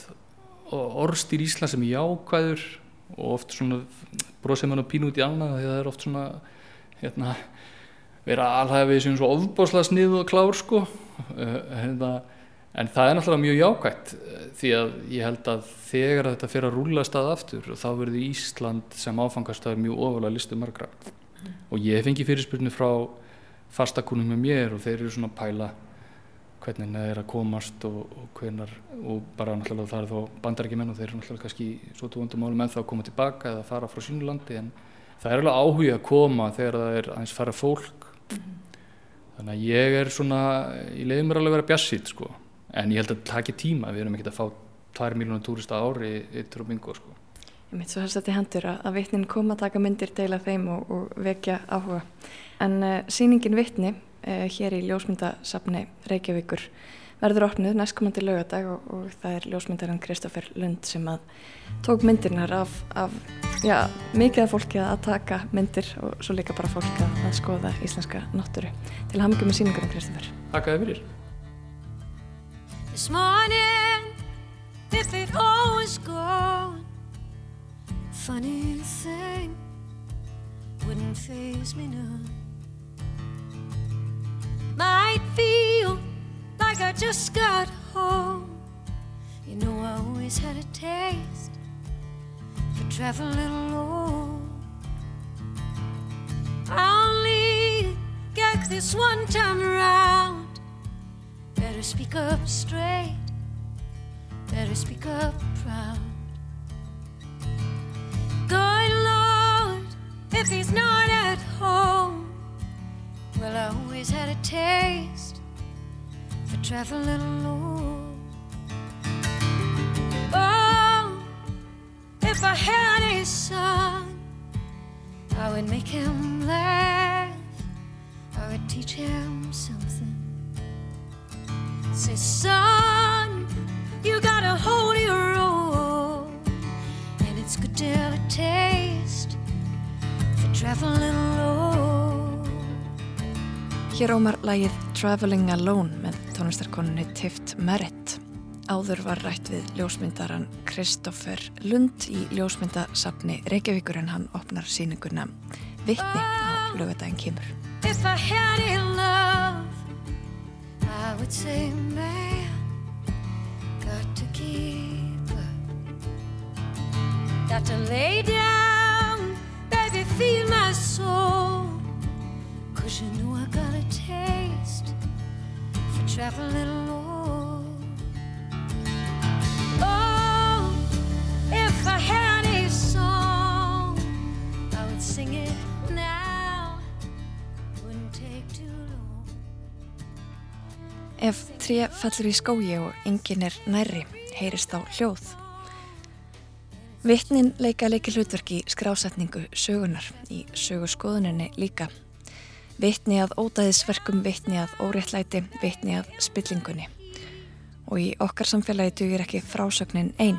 orðstýr Ísland sem er jákvæður og oft svona brosið mann og pín út í annað því það er oft svona hérna, vera alveg við sem svo ofbásla snið og klár sko. Eh, hérna, en það er náttúrulega mjög jákvægt eh, því að ég held að þegar að þetta fyrir að rúla stað aftur og þá verður Ísland sem áfangast mjög ofalega listu margra og ég fengi fyrirspurnu frá fastakunum með mér og þeir eru svona að pæla hvernig það er að komast og, og hvernar og bara náttúrulega það er þá bandarækjumenn og þeir eru náttúrulega kannski svo tóndum álum en þá að koma tilbaka eða fara frá sínu landi en það er alveg áhuga að koma þegar það er aðeins fara fólk. Mm -hmm. þannig að ég er svona ég leiði mér alveg að vera bjassít sko. En ég held að það ekki tíma, við erum ekki að fá 2 miljónur túrista ári yttur og bingo sko Ég mitt svo helst að þetta hendur að, að vittnin koma að taka myndir, deila þeim og, og vekja áhuga. En uh, síningin vittni uh, hér í ljósmyndasafni Reykjavíkur verður opnuð næstkomandi lögadag og, og það er ljósmyndarinn Kristófer Lund sem að tók myndirnar af, af já, mikið af fólki að taka myndir og svo líka bara fólki að skoða íslenska náttúru. Til hafmyggjum með síningunum Kristófer. Takk að þið fyrir. This morning if it always gone Funny thing wouldn't faze me none. Might feel like I just got home. You know, I always had a taste for traveling alone. I only get this one time around. Better speak up straight. Better speak up proud. Good Lord, if he's not at home. Well, I always had a taste for traveling alone. Oh, if I had a son, I would make him laugh. I would teach him something. Say, son, you gotta hold your own, have a taste for traveling alone. Hér ómar lagið Traveling Alone með tónlistarkonunni Tift Merritt. Áður var rætt við ljósmyndaran Kristoffer Lund í ljósmyndasafni Reykjavíkur en hann opnar síninguna Vittni á lögadaginn kemur. If I had a love, I would say, man, got to keep. Got to lay down, baby, feel my soul. Cause you know I got a taste for traveling alone. Oh, if I had a song, I would sing it now. Wouldn't take too long. Ef tré fellur í skógi og engin er nærri, heyrist þá hljóð. Vittnin leika leiki hlutverk í skrásetningu sögunar, í sögurskoðuninni líka. Vittni að ódæðisverkum, vittni að óréttlæti, vittni að spillingunni. Og í okkar samfélagi dugir ekki frásögnin einn.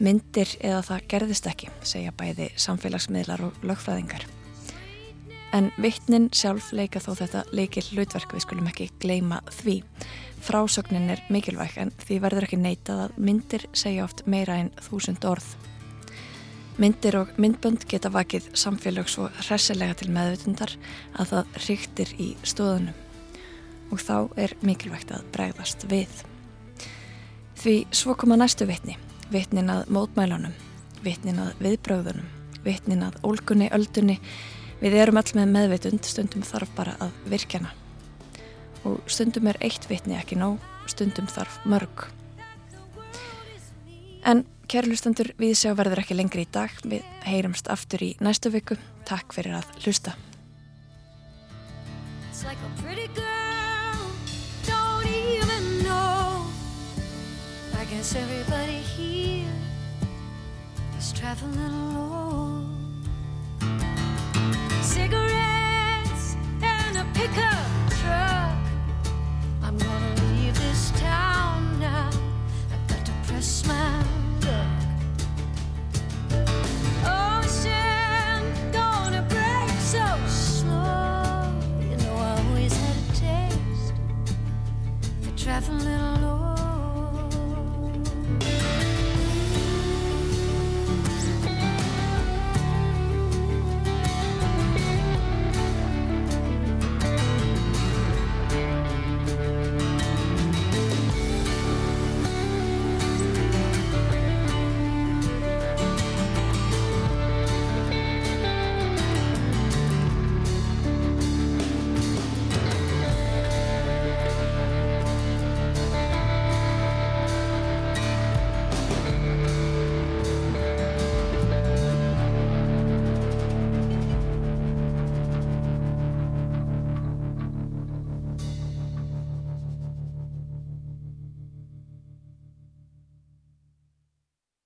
Myndir eða það gerðist ekki, segja bæði samfélagsmiðlar og lögfræðingar. En vittnin sjálf leika þó þetta leikil hlutverk, við skulum ekki gleima því. Frásögnin er mikilvæg en því verður ekki neitað að myndir segja oft meira en þúsund orð. Myndir og myndbönd geta vakið samfélags og hressilega til meðvutundar að það ríktir í stóðunum og þá er mikilvægt að bregðast við. Því svo koma næstu vitni, vitnin að mótmælunum, vitnin að viðbröðunum, vitnin að ólgunni, öldunni, við erum all með meðvitund, stundum þarf bara að virkjana. Og stundum er eitt vitni ekki nóg, stundum þarf mörg. En kærlustendur við séu verður ekki lengri í dag. Við heyrumst aftur í næstu viku. Takk fyrir að hlusta. Like a pretty girl, don't even know I guess everybody here is traveling alone Cigarettes and a pickup truck I'm gonna leave this town now I got to press my traveling